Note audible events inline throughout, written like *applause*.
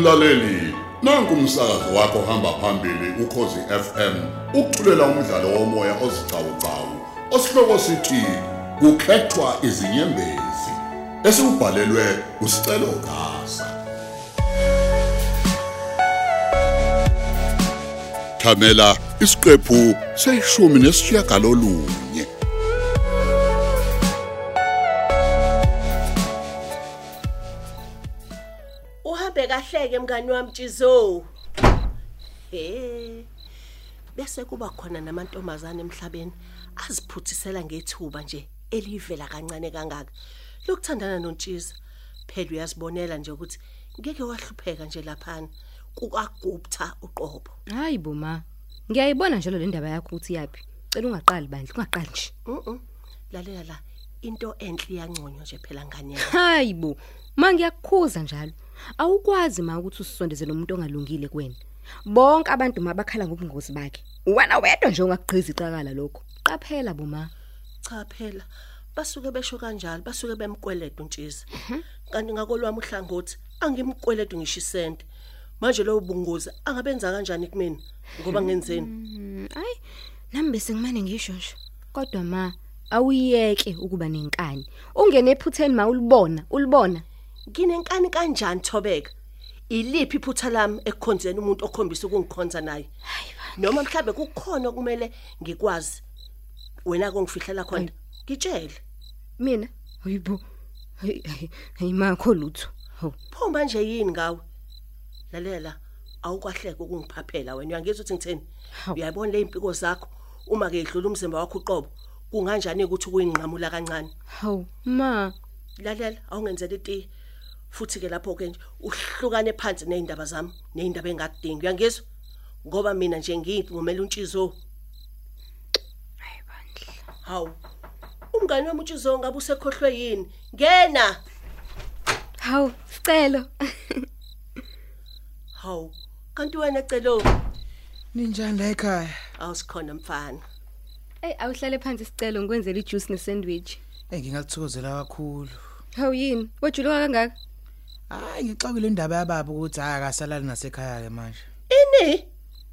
Mlaleli, nanku umsakazo wakho hamba phambili ukhozi FM. Ukuthulela umdlalo womoya ozicawucawu. Osihloko sithi kukhethwa izinyembezi. Esibhalelwe usicelo Gasa. Thamela isiqephu seshumi nesishiyagalolunye. Uhambe kahleke mngani wami Jizo. Eh. Bese kuba khona namantombazane emhlabeni aziphuthisela ngethuba nje elivela kancane kangaka. Lokuthandana noNtshiza. Phela uyazibonela nje ukuthi ngeke wahlupheka nje laphana. Kukagupta uqobo. Hayi bo ma. Ngiyayibona njalo le ndaba yakho ukuthi yapi. Cela ungaqali bandla, ungaqali nje. Mhm. Lalela la. Into enhle iyanconywa nje phela ngane yami. Hayi bo. Ma ngiyakukhuza njalo. Awukwazi ma ukuthi usisondezele umuntu ongalungile kuwena. Bonke abantu mabakhala ngobungozi bakhe. Wena wedwa nje ungaqhiza icakala lokho. Qaphela bo ma. Cha phela. Basuke besho kanjalo, basuke bemkweleda uNtshiza. Kanti ngakolwami uhlangothi angimkweleda ngisho isente. Manje lo bungozi angabenza kanjani kumina ngoba ngenzeni? Mm, Ay, nami bese ngimane ngisho nje. Kodwa ma, awuyeke ukuba nenkani. Ungene ephutheni ma ulibona. Nginenkani kanjani Thobeka? Iliphi iphutha lami ekukhonzeni umuntu okhombisa ukungikhonza naye? Noma mhlambe kukhona kumele ngikwazi. Wena kongifihlela khona. Ngitshele. Mina, hayibo. Hey, hey makho lutho. Ho. Phumba nje yini ngawe? Lalela, awukwahleka ukungiphaphela wena. Uyangizwa ukuthi ngitheni? Uyayibona le impiko zakho uma ke idlula umzimba wakho uqobo. Kunganjani ukuthi kuyinqamula kancane? Hawu, ma. Lalela, awungenzeli iti. Futhi ke lapho ke nje uhlukane phansi nezindaba zami, nezindaba engakudingi. Uyangizwa? Ngoba mina nje ngingumela uNtshizo. Hayi bandla. Hawu. Umngane wami uNtshizo ngabe usekhohlwe yini? Ngena. Hawu, sicelo. Hawu. Kanti wena celo Ninjani la ekhaya? awusikhona mfana. Ey, awuhlale phansi sicelo ngikwenzele ijuice nesandwich. Eh ngingathokozela kakhulu. Hawu yini? Wajuluka kangaka? Hayi ngixakile indaba yababa ukuthi hayi akasalali ngasekhaya ke manje. Ini?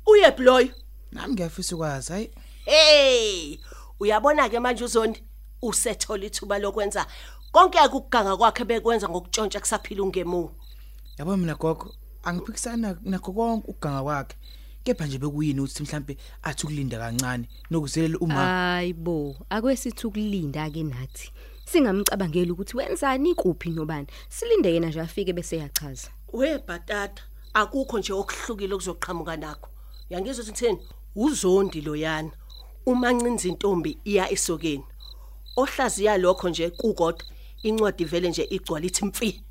Uyebloy. Nami ngiyafisa ukwazi hayi. Hey! Uyabona ke manje uzondi usethola ithuba lokwenza konke akuganga kwakhe bekwenza ngokutshontsha kusaphila ungemu. Yabo mina gogo angiphikisana nakho konke ukuganga kwakhe. Kepha nje bekuyini ukuthi mhlambe athi ukulinda kancane nokuzelela uma Hayibo, akwesithi ukulinda ke nathi. Singamcabangeli ukuthi wenzani kuphi nobani. Silinde yena nje afike bese yachaza. We bhatata, akukho nje okuhlukile okuzoqhamuka nakho. Uyangizwa ukuthi thini? Uzondi loyana. Uma ncinza intombi iya esokeni. Ohlaziya lokho nje kukodwa incwadi vele nje igcwala ithi mfi.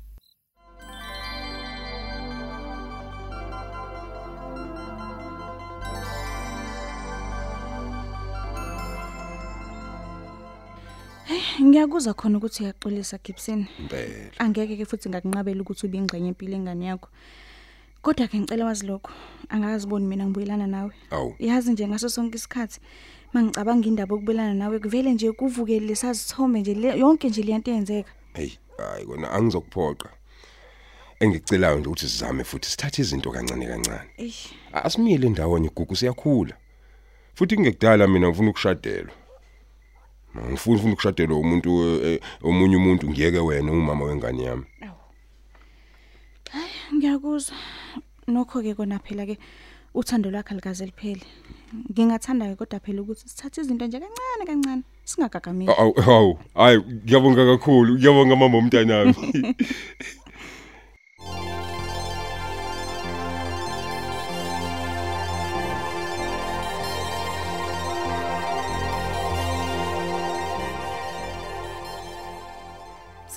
Ngiyakuzwa khona ukuthi uyaxolisa Gibson. Impela. Angeke ke futhi ngakunqabela ukuthi ube ingxenye empilo engane yakho. Kodwa ke ngicela wazi lokho. Angakaziboni mina ngibuyelana nawe. Awu. Yazi nje ngaso sonke isikhathi mangicabanga indaba okubelana nawe kuvele nje kuvuke lesazithombe nje le- yonke nje leyanto eyenzeka. Hey, hayi kona angizokuphoqa. Engicelayo nje ukuthi sizame futhi sithathe izinto kancane kancane. Eish. Asimiyele ndawonye igugu siyakhula. Futhi kungekudala mina ngifuna ukushadelwa. Ngifuna ufuna ukushadelwa umuntu eh, omunye umuntu ngiyeke wena umama wengane yami. Ngiyakuzwa. Nokho ke kona phela ke uthando lwakhe likaze liphele. Ngingathanda ke kodwa phela ukuthi sithathe izinto nje kancane kancane singagagameli. Awu awu, hayi ngiyabonga kakhulu. Ngiyabonga mama umntanami. *laughs*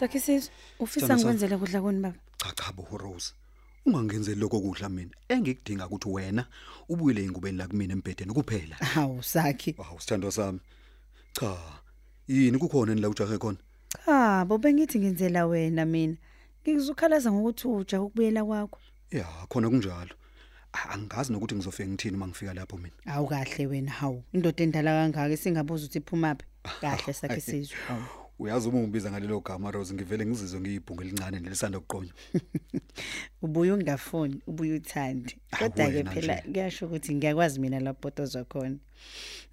Sakhe sizwe, ufisa ngikwenzele kudla koni baba? cha cha bo Rose ungangenzeli lokho kudla mina engikudinga ukuthi wena ubuyele ingubeni la kumina embedeni kuphela Hawu sakhe. wow sithando sami cha yini kukhona ni la ujahe khona Cha, bo bengithi ngenzela wena mina. Ngizokhalaza ngokuthi uja ukubuyela kwakho. ya khona kunjalo Ah, angazi nokuthi ngizofika ngithini uma ngifika lapho mina Awu kahle wena, hawu. Indoda endala kangaka singabuza ukuthi iphuma phi. *laughs* Kahle sakhe sizwe. Hawu. Uyazi uma ungibiza ngalelo gama Rose ngivele ngizizwe ngiyibhungu elincane nelisanda ukuqonywa. *laughs* ubuye ungafuni ubuye uthande Ah, kodwa ke wena phela nje. kuyasho ukuthi ngiyakwazi mina lapotozwa khona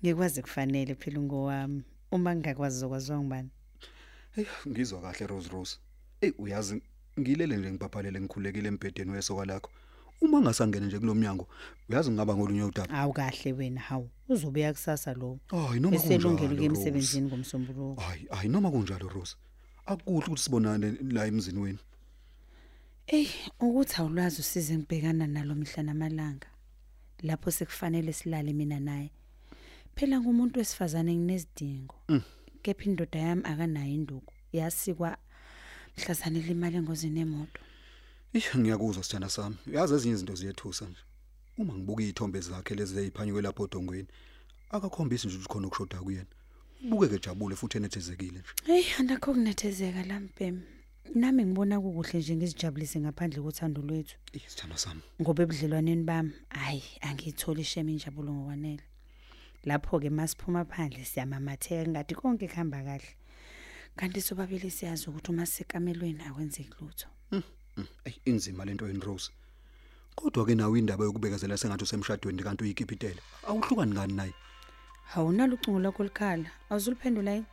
ngikwazi kufanele phela ngowami uma ngingakwazi zokwaziwa ngibani Hey ngizwa kahle Rose Rose. Ey uyazi ngilele nje ngibhabhalele ngikhulekile embhedeni wesoka lakho. Uma ngasangena nje kulomnyango uyazi ngaba ngolunye udaba. awu kahle wena hawu uzobuya kusasa lo Hayi noma kunjalo, ke Rose. emsebenzini ngomsombuluko Hayi hayi noma kunjalo Rose. Akukuhle ukuthi sibonane la emzini wenu. Ey, ukuthi awulwazi usize ngibhekana nalo mihla namalanga. Lapho sekufanele silale mina naye. Phela ngumuntu wesifazane nginezidingo. Kepha indoda yami akanayo induku. Yasikwa mhlazane limali engozini emoto. Ih ngiyakuzwa sithanda sami. Uyazi ezinye izinto ziyethusa nje. Uma ngibuka izithombe zakhe lezi eziphanywe lapho odongweni, akakhombisi nje ukuthi khona ukushoda kuyena. Ubukeke jabule futhi enethezekile nje. Hey, andakho kunethezeka lampem. Nami ngibona kukuhle nje ngizijabulise ngaphandle kothando lwethu. Ih sithanda sami. Ngoba ebudlelwaneni bami, hayi angiyitholi isheme injabulo ngokwanele. Lapho ke masiphuma phandle siyamamatheka ngathi konke kuhamba kahle. Kanti sobabili siyazi ukuthi uma sikamelweni akwenzeki lutho. Ey inzima lento yini Rose. Kodwa ke nawe indaba yokubekezela sengathi usemshadweni kanti uyikipitele. Awuhlukani ngani naye? Awunalo ucingo lakho likhala. Awuzuliphendula yini?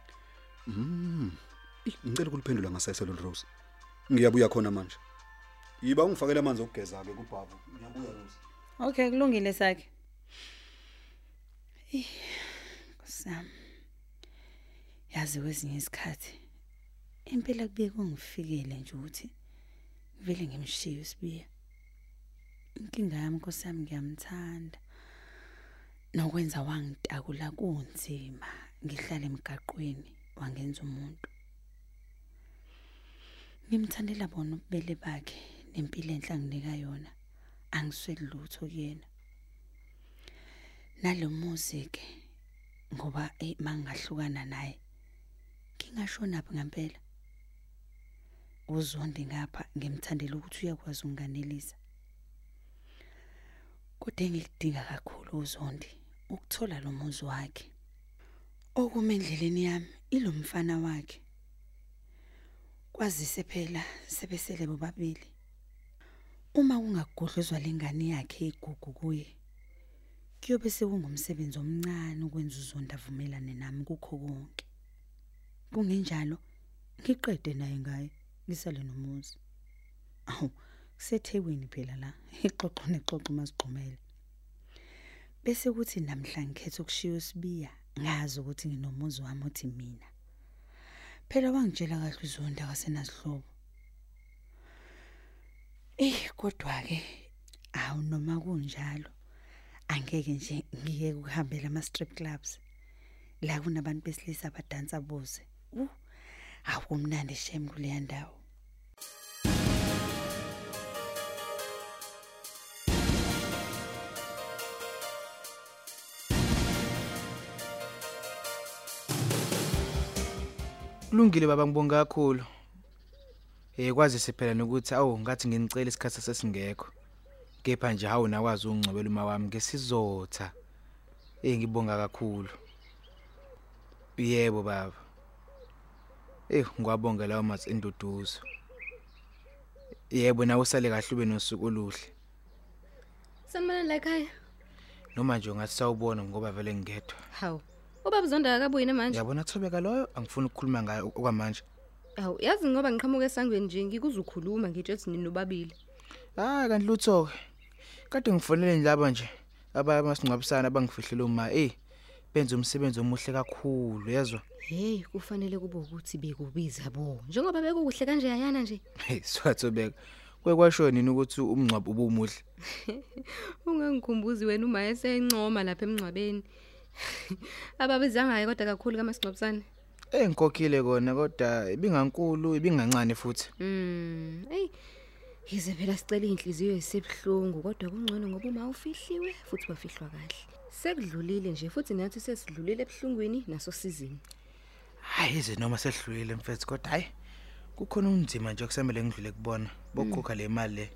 Ih ngicela ukuliphendula ngasese lo Rose. Ngiyabuya khona manje. Yiba ungifakela amanzi okugeza ke kubhavu. Ngiyabuya Rose. Okay, kulungile sakhe. Eh, Kusam. Yazi kwezinye isikhathi impela kubuye kungifikele nje ukuthi vele ngimshiye usibiya. Inkinga yami nkosami ngiyamthanda. Nokwenza wangitakula kunzima ngihlala emgaqweni wangenza umuntu. Ngimthandela bona ububele bakhe nempilo enhle anginika yona. Angisweli lutho kuyena. Nalo music ngoba mangahlukana naye ngingashona phi ngempela. Uzondi ngapha ngimthandela ukuthi uyakwazi ukunganelisa. Kodwa engikudinga kakhulu uzondi ukuthola lo muzi wakhe. Okuma endleleni yami ilomfana wakhe. Kwazise phela sebesele bobabili. Uma kungagodlozwa lengane yakhe igugu kuye kuyobe sekungumsebenzi omncane ukwenza uzonda avumelane nami kukho konke. Kungenjalo ngiqede naye ngaye ngisale nomuzi. Awu kusethekwini phela la ixoxo nexoxo masigqumele. Bese kuthi namhla ngikhetha ukushiya usibiya ngazi ukuthi nginomuzi wami othi mina. Phela wangitshela kahle uzonda kasenasihlobo. Eh kodwa ke awu noma kunjalo angeke nje ngike ukuhambela ama strip clubs la kunabantu besilisa abadansa boze uh akumnandi shem kuleya ndawo Kulungile baba ngibonga kakhulu. Eh kwazi siphela nokuthi awu ngathi nginicela isikhathi sesingekho. Kepha nje hawu nakwazi ungcwebela uma wami ngesizotha. Eh ngibonga kakhulu. Yebo baba. Eh ngiwabonga lawo matsi enduduzo. Yebo nawe usale kahle ube nosuku oluhle. Sanibona la ekhaya. Noma nje ungathi sawubona ngoba vele ngedwa. Hawu. Ubaba Zonda akabuyi namanje. Yabona thobeka loyo angifuni ukukhuluma ngaye okwamanje. Hawu, yazi ngoba ngiqhamuka esangweni nje ngikuzukhuluma ngitshe ethi nini nobabili. Ah kanti lutho ke. Kade ngifonele njalo nje abamasingcwabisana abangifihlele uma eh benza umsebenzi omuhle kakhulu yezwa. Hey, kufanele kube ukuthi bekubiza bo. Njengoba bekuhle kanje ayana nje. Hey siwathobeka. Kwekwasho nini ukuthi umngcwabo ubumuhle. *laughs* Ungangikhumbuzi wena uma esencoma lapha emncwabeni. *laughs* Ababizangaye kodwa kakhulu kamasingcwabisana. Eh ngikokhile kona kodwa ibingankulu ibingancane futhi. Mm, hey. Yize phela sicela inhliziyo esebhlungu kodwa kungcono ngoba uma ufihliwe futhi wafihlwa kahle. Sekudlulile nje futhi nathi sesidlulile ebhlungwini naso sizini. Hayi ize noma sehlulile mfethu kodwa hayi kukhona unzima nje okusamele ngidlule kubona. Bokhokha le mali le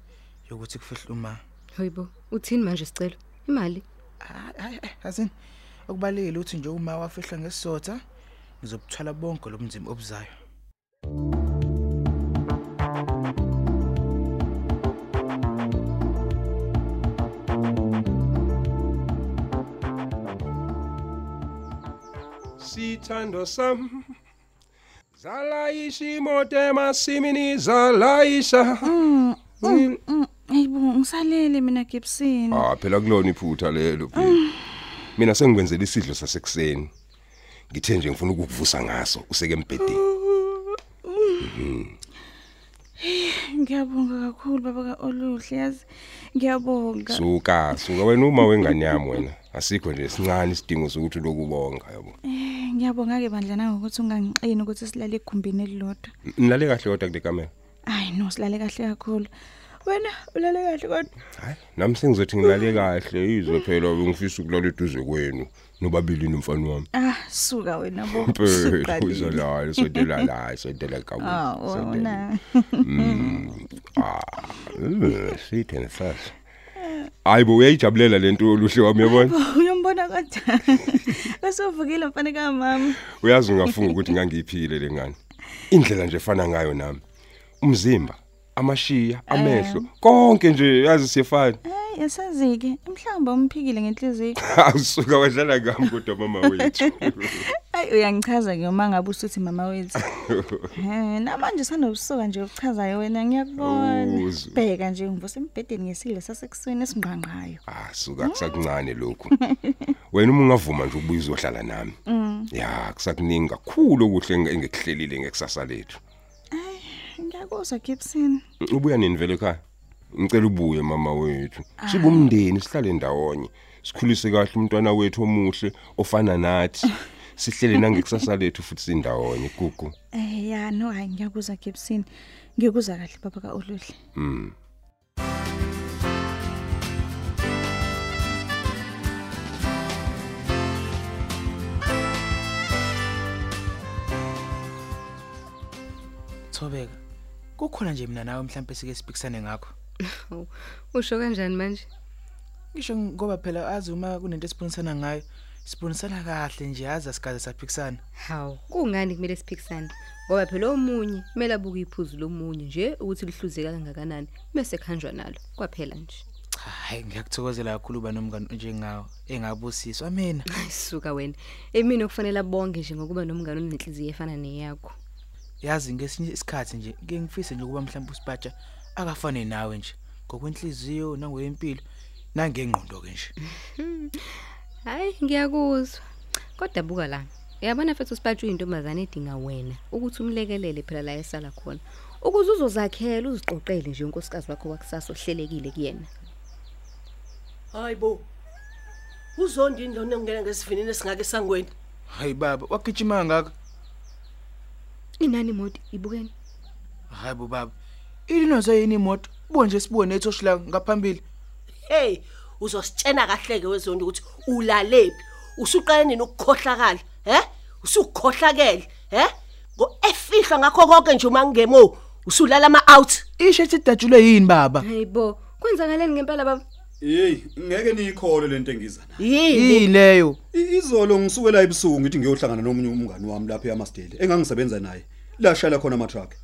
yokuthi kufihle uma. Hoyibo, uthini manje sicelo? Imali? Hayi hayi asini okubalekile uthi nje uma wafihla ngesizotha Ngizobuthwala bonke lomzimba obuzayo. Sithando sam. Zalayisha imoto emasimini zalayisha. Hayibo ngisalele mina Gibson. Ah phela kulona iphutha lelo baby Mina sengikwenzela isidlo sasekuseni. Ngithe nje ngifuna ukukuvusa ngaso useke embedeni Ngiyabonga kakhulu baba kaOluhle yazi. Ngiyabonga. Suka suka wena uma wengane yami wena asikho nje sincane isidingo sokuthi lokubonga yabo Eh, Ngiyabonga ke bandla nangokuthi ungangiqini ukuthi silale ekhumbini elilodwa. Nilale kahle kodwa kule kamera Hayi no silale kahle kakhulu. Wena ulale kahle kodwa. Hayi nami sengizothi ngilale kahle izwe phela ngifisa ukulala eduze kwenu nobabili nomfana wami Ah, suka wena bo. *laughs* Phela Suqalile. uzolala sondela la sondela *laughs* kabu Ah, wona. Ah, *laughs* sithene sasa. Hayibo uyayijabulela lento oluhle wami yabona. Uyombona kodwa. Besovukile mfana kamama. Uyazi ungafunga ukuthi ngangiyiphile lengane. Indlela nje efana ngayo nami. Umzimba, amashiya, amehlo, konke nje yazi siyefana. Eh, yasazike. Mhlamba umphikile ngenhliziyo. *laughs* Awusuka wadlala ngami kodwa mama wethu. *laughs* Hayi uyangichaza ke uma ngabe usuthi mama wethu. *laughs* Eh, namanje sanobusuka nje uchazayo wena ngiyakubona. Uzu. Bheka nje ngivuse embedeni ngesidlo sasekuseni esingqangqayo. Ah, suka kusakuncane lokhu. Wena uma ungavuma nje ubuye uzohlala nami. Ya, kusakuningi kakhulu okuhle engi- engikuhlelile ngekusasa lethu. Ngiyakuzwa Gibson. Ubuya nini vele ekhaya? Ngicela ubuye mama wethu. Sibe umndeni sihlale ndawonye. Sikhulise kahle umntwana wethu omuhle ofana nathi. *laughs* Sihlele nangekusasa lethu futhi sindawonye gugu. Eh ya no hayi ngiyakuzwa Gibson. Ngiyakuzwa kahle baba kaOluhle. Mm. Thobeka. Kukhona nje mina nawe mhlawumbe sike sibhikisane ngakho. *laughs* Usho kanjani manje? Ngisho ngoba phela azi uma kunento esibonisana ngayo, sibonisana kahle nje aza sikaze saphikisana. Hawu, kungani kumele siphikisane? Ngoba phela omunye kumele abuke iphuzu lomunye nje ukuthi lihluzeka kangakanani bese khanjwa nalo. Kwaphela nje. Cha, hayi ngiyakuthokozela kakhulu uba nomngane njengawe engabusiswa mina. *laughs* Ayisuka wena. Emini okufanele bonke nje ngokuba nomngane onenhliziyo efana neyakho. Yazi ngesinye isikhathi nje ngeke ngifise nje ukuba mhlawumbe usipatsha akafane nawe nje ngokwenhliziyo nangoyempilo nangengqondo ke nje. *laughs* Hayi, ngiyakuzwa. Kodwa buka la. Uyabona mfethu usipatshu intombazane edinga wena ukuthi umlekelele phela la esala khona. Ukuze uzozakhela uziqoqele nje unkosikazi wakho wakusasa ohlelekile kuyena. Hayibo. Uzondi indlone ungena ngesivinini esingake sangweni. Hayi baba, wagijima ngaka. Inani imoto ibukeni. Hayi bo baba. Ilinozo yini imoto? Buke nje sibone ethoshila ngaphambili. Hey, uzositshena kahleke wezondi ukuthi ulalephi. Usuqala nini ukukhohlakala? He? Usukhohlakele, he? Ngo efihla ngakho konke nje uma ngemo, usulala ama out. Ishe ethi datshulwe yini baba? Hayibo, kwenzakaleni ngempela baba? Hey, ngeke niyikhole lento engiza nayo. Yini? Leyo? Izolo ngisuke ebusuku ngithi ngiyohlangana nomunye umngani wami lapha eMasteli engangisebenza naye. Lashayela khona ama truck.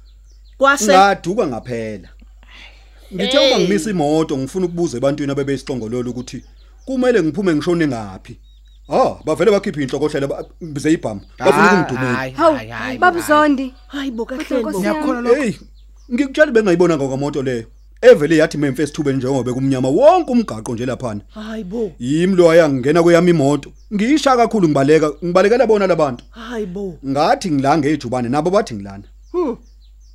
Kwase Ngaduka ngaphela. Ngithe uma Hey. ngimisa imoto ngifuna ukubuza ebantwini abebeyisiqongololo ukuthi kumele ngiphume ngishone ngaphi. Ah, bavele bakhipha inhlokohlela ba- bize ibhamu. Bafuna ukungidumula. Hayi, Hawu, hayi, hayi. babuzondi. hayibo Kodwa kahle bo. Nkosi Ngiyakholwa lokho. Hey, ngikutshela bengayibona ngokwamoto leyo. Evele yathi memfe sithube njengoba kumnyama wonke umgaqo nje lapha. Hayibo. Yimi lo ayangena kweyami imoto. Ngiyisha kakhulu ngibaleka, ngibalekela bona labantu. Hayibo. Ngathi ngilanga ejubane nabo bathi ngilana. Hmm.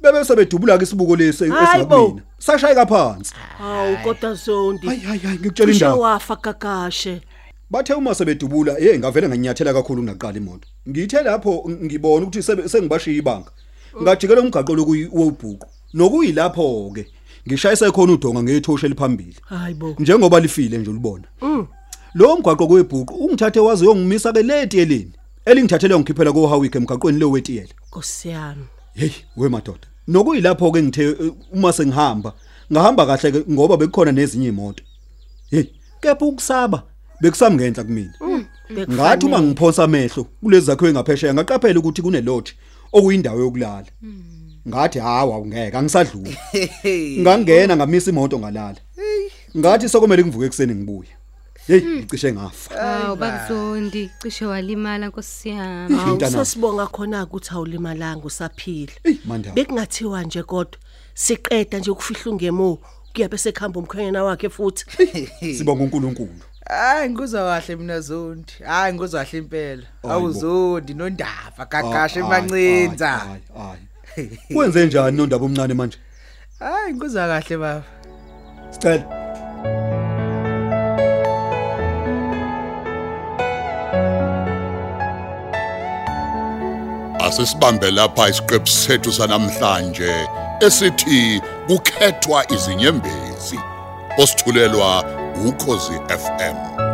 Bebe sebedubula ke isibuko lesi Hayibo. esingakumina. Sashayeka phansi. Hawu kodwa zondi. Hayi hayi ngikutshela indaba. wafa kakashe. Bathe uma sebedubula, hey ngavele nganyathela kakhulu kunaqala imoto. Ngithe lapho ngibona ukuthi sengibashiya ibanga. Ngajikela umgaqo lokuyiwobhuqo. Nokuyilapho ke ngishayise khona udonga ngethoshe eliphambili. Hayibo. Njengoba lifile nje ulibona. Mm. Lo mgaqo kwebhuqo ungithathe waze uyongimisa ke letiyeleni. Elingithathele ngikhiphela ko Hawik emgaqweni lo wetiyela. Nkosi yami. Hey, we madoda. Nokuyilapho ke ngithe eh, uma sengihamba, ngahamba kahle ke ngoba bekukhona nezinye imoto. Hey, kepha ukusaba bekusamngenhla kumina. ngathi uma ngiphonsa amehlo kulezi zakho engaphesheya ngaqaphela ukuthi kunelodge okuyindawo yokulala. Ngathi hawa ungeke angisadluli. *laughs* Ngangena ngamisa imoto ngalala. Ngathi sokumele ngivuke ekseni ngibuye. Hey ngicishe ngafa Hawu bakuzondi cishe walimala nkosi yami. Hawu Mntanami. sasibonga khona ukuthi awulimalanga usaphila. Ey, Mandaba. Bekungathiwa nje kodwa siqeda nje ukufihla ungemo kuya bese khamba umkhwenyana wakhe futhi. *laughs* sibonga uNkulunkulu Hayi ngikuzwa kahle mina Zondi. Hayi ngikuzwa kahle impela. Awuzondi nondaba gagashe Ay, emancinza. ay, ay, ay. Wenze njani nondaba omncane manje? Hayi ngikuzwa kahle baba. Sicela. Asisibambe lapha isiqephu sethu sanamhlanje esithi kukhethwa izinyembezi. Osithulelwa ukhozi FM.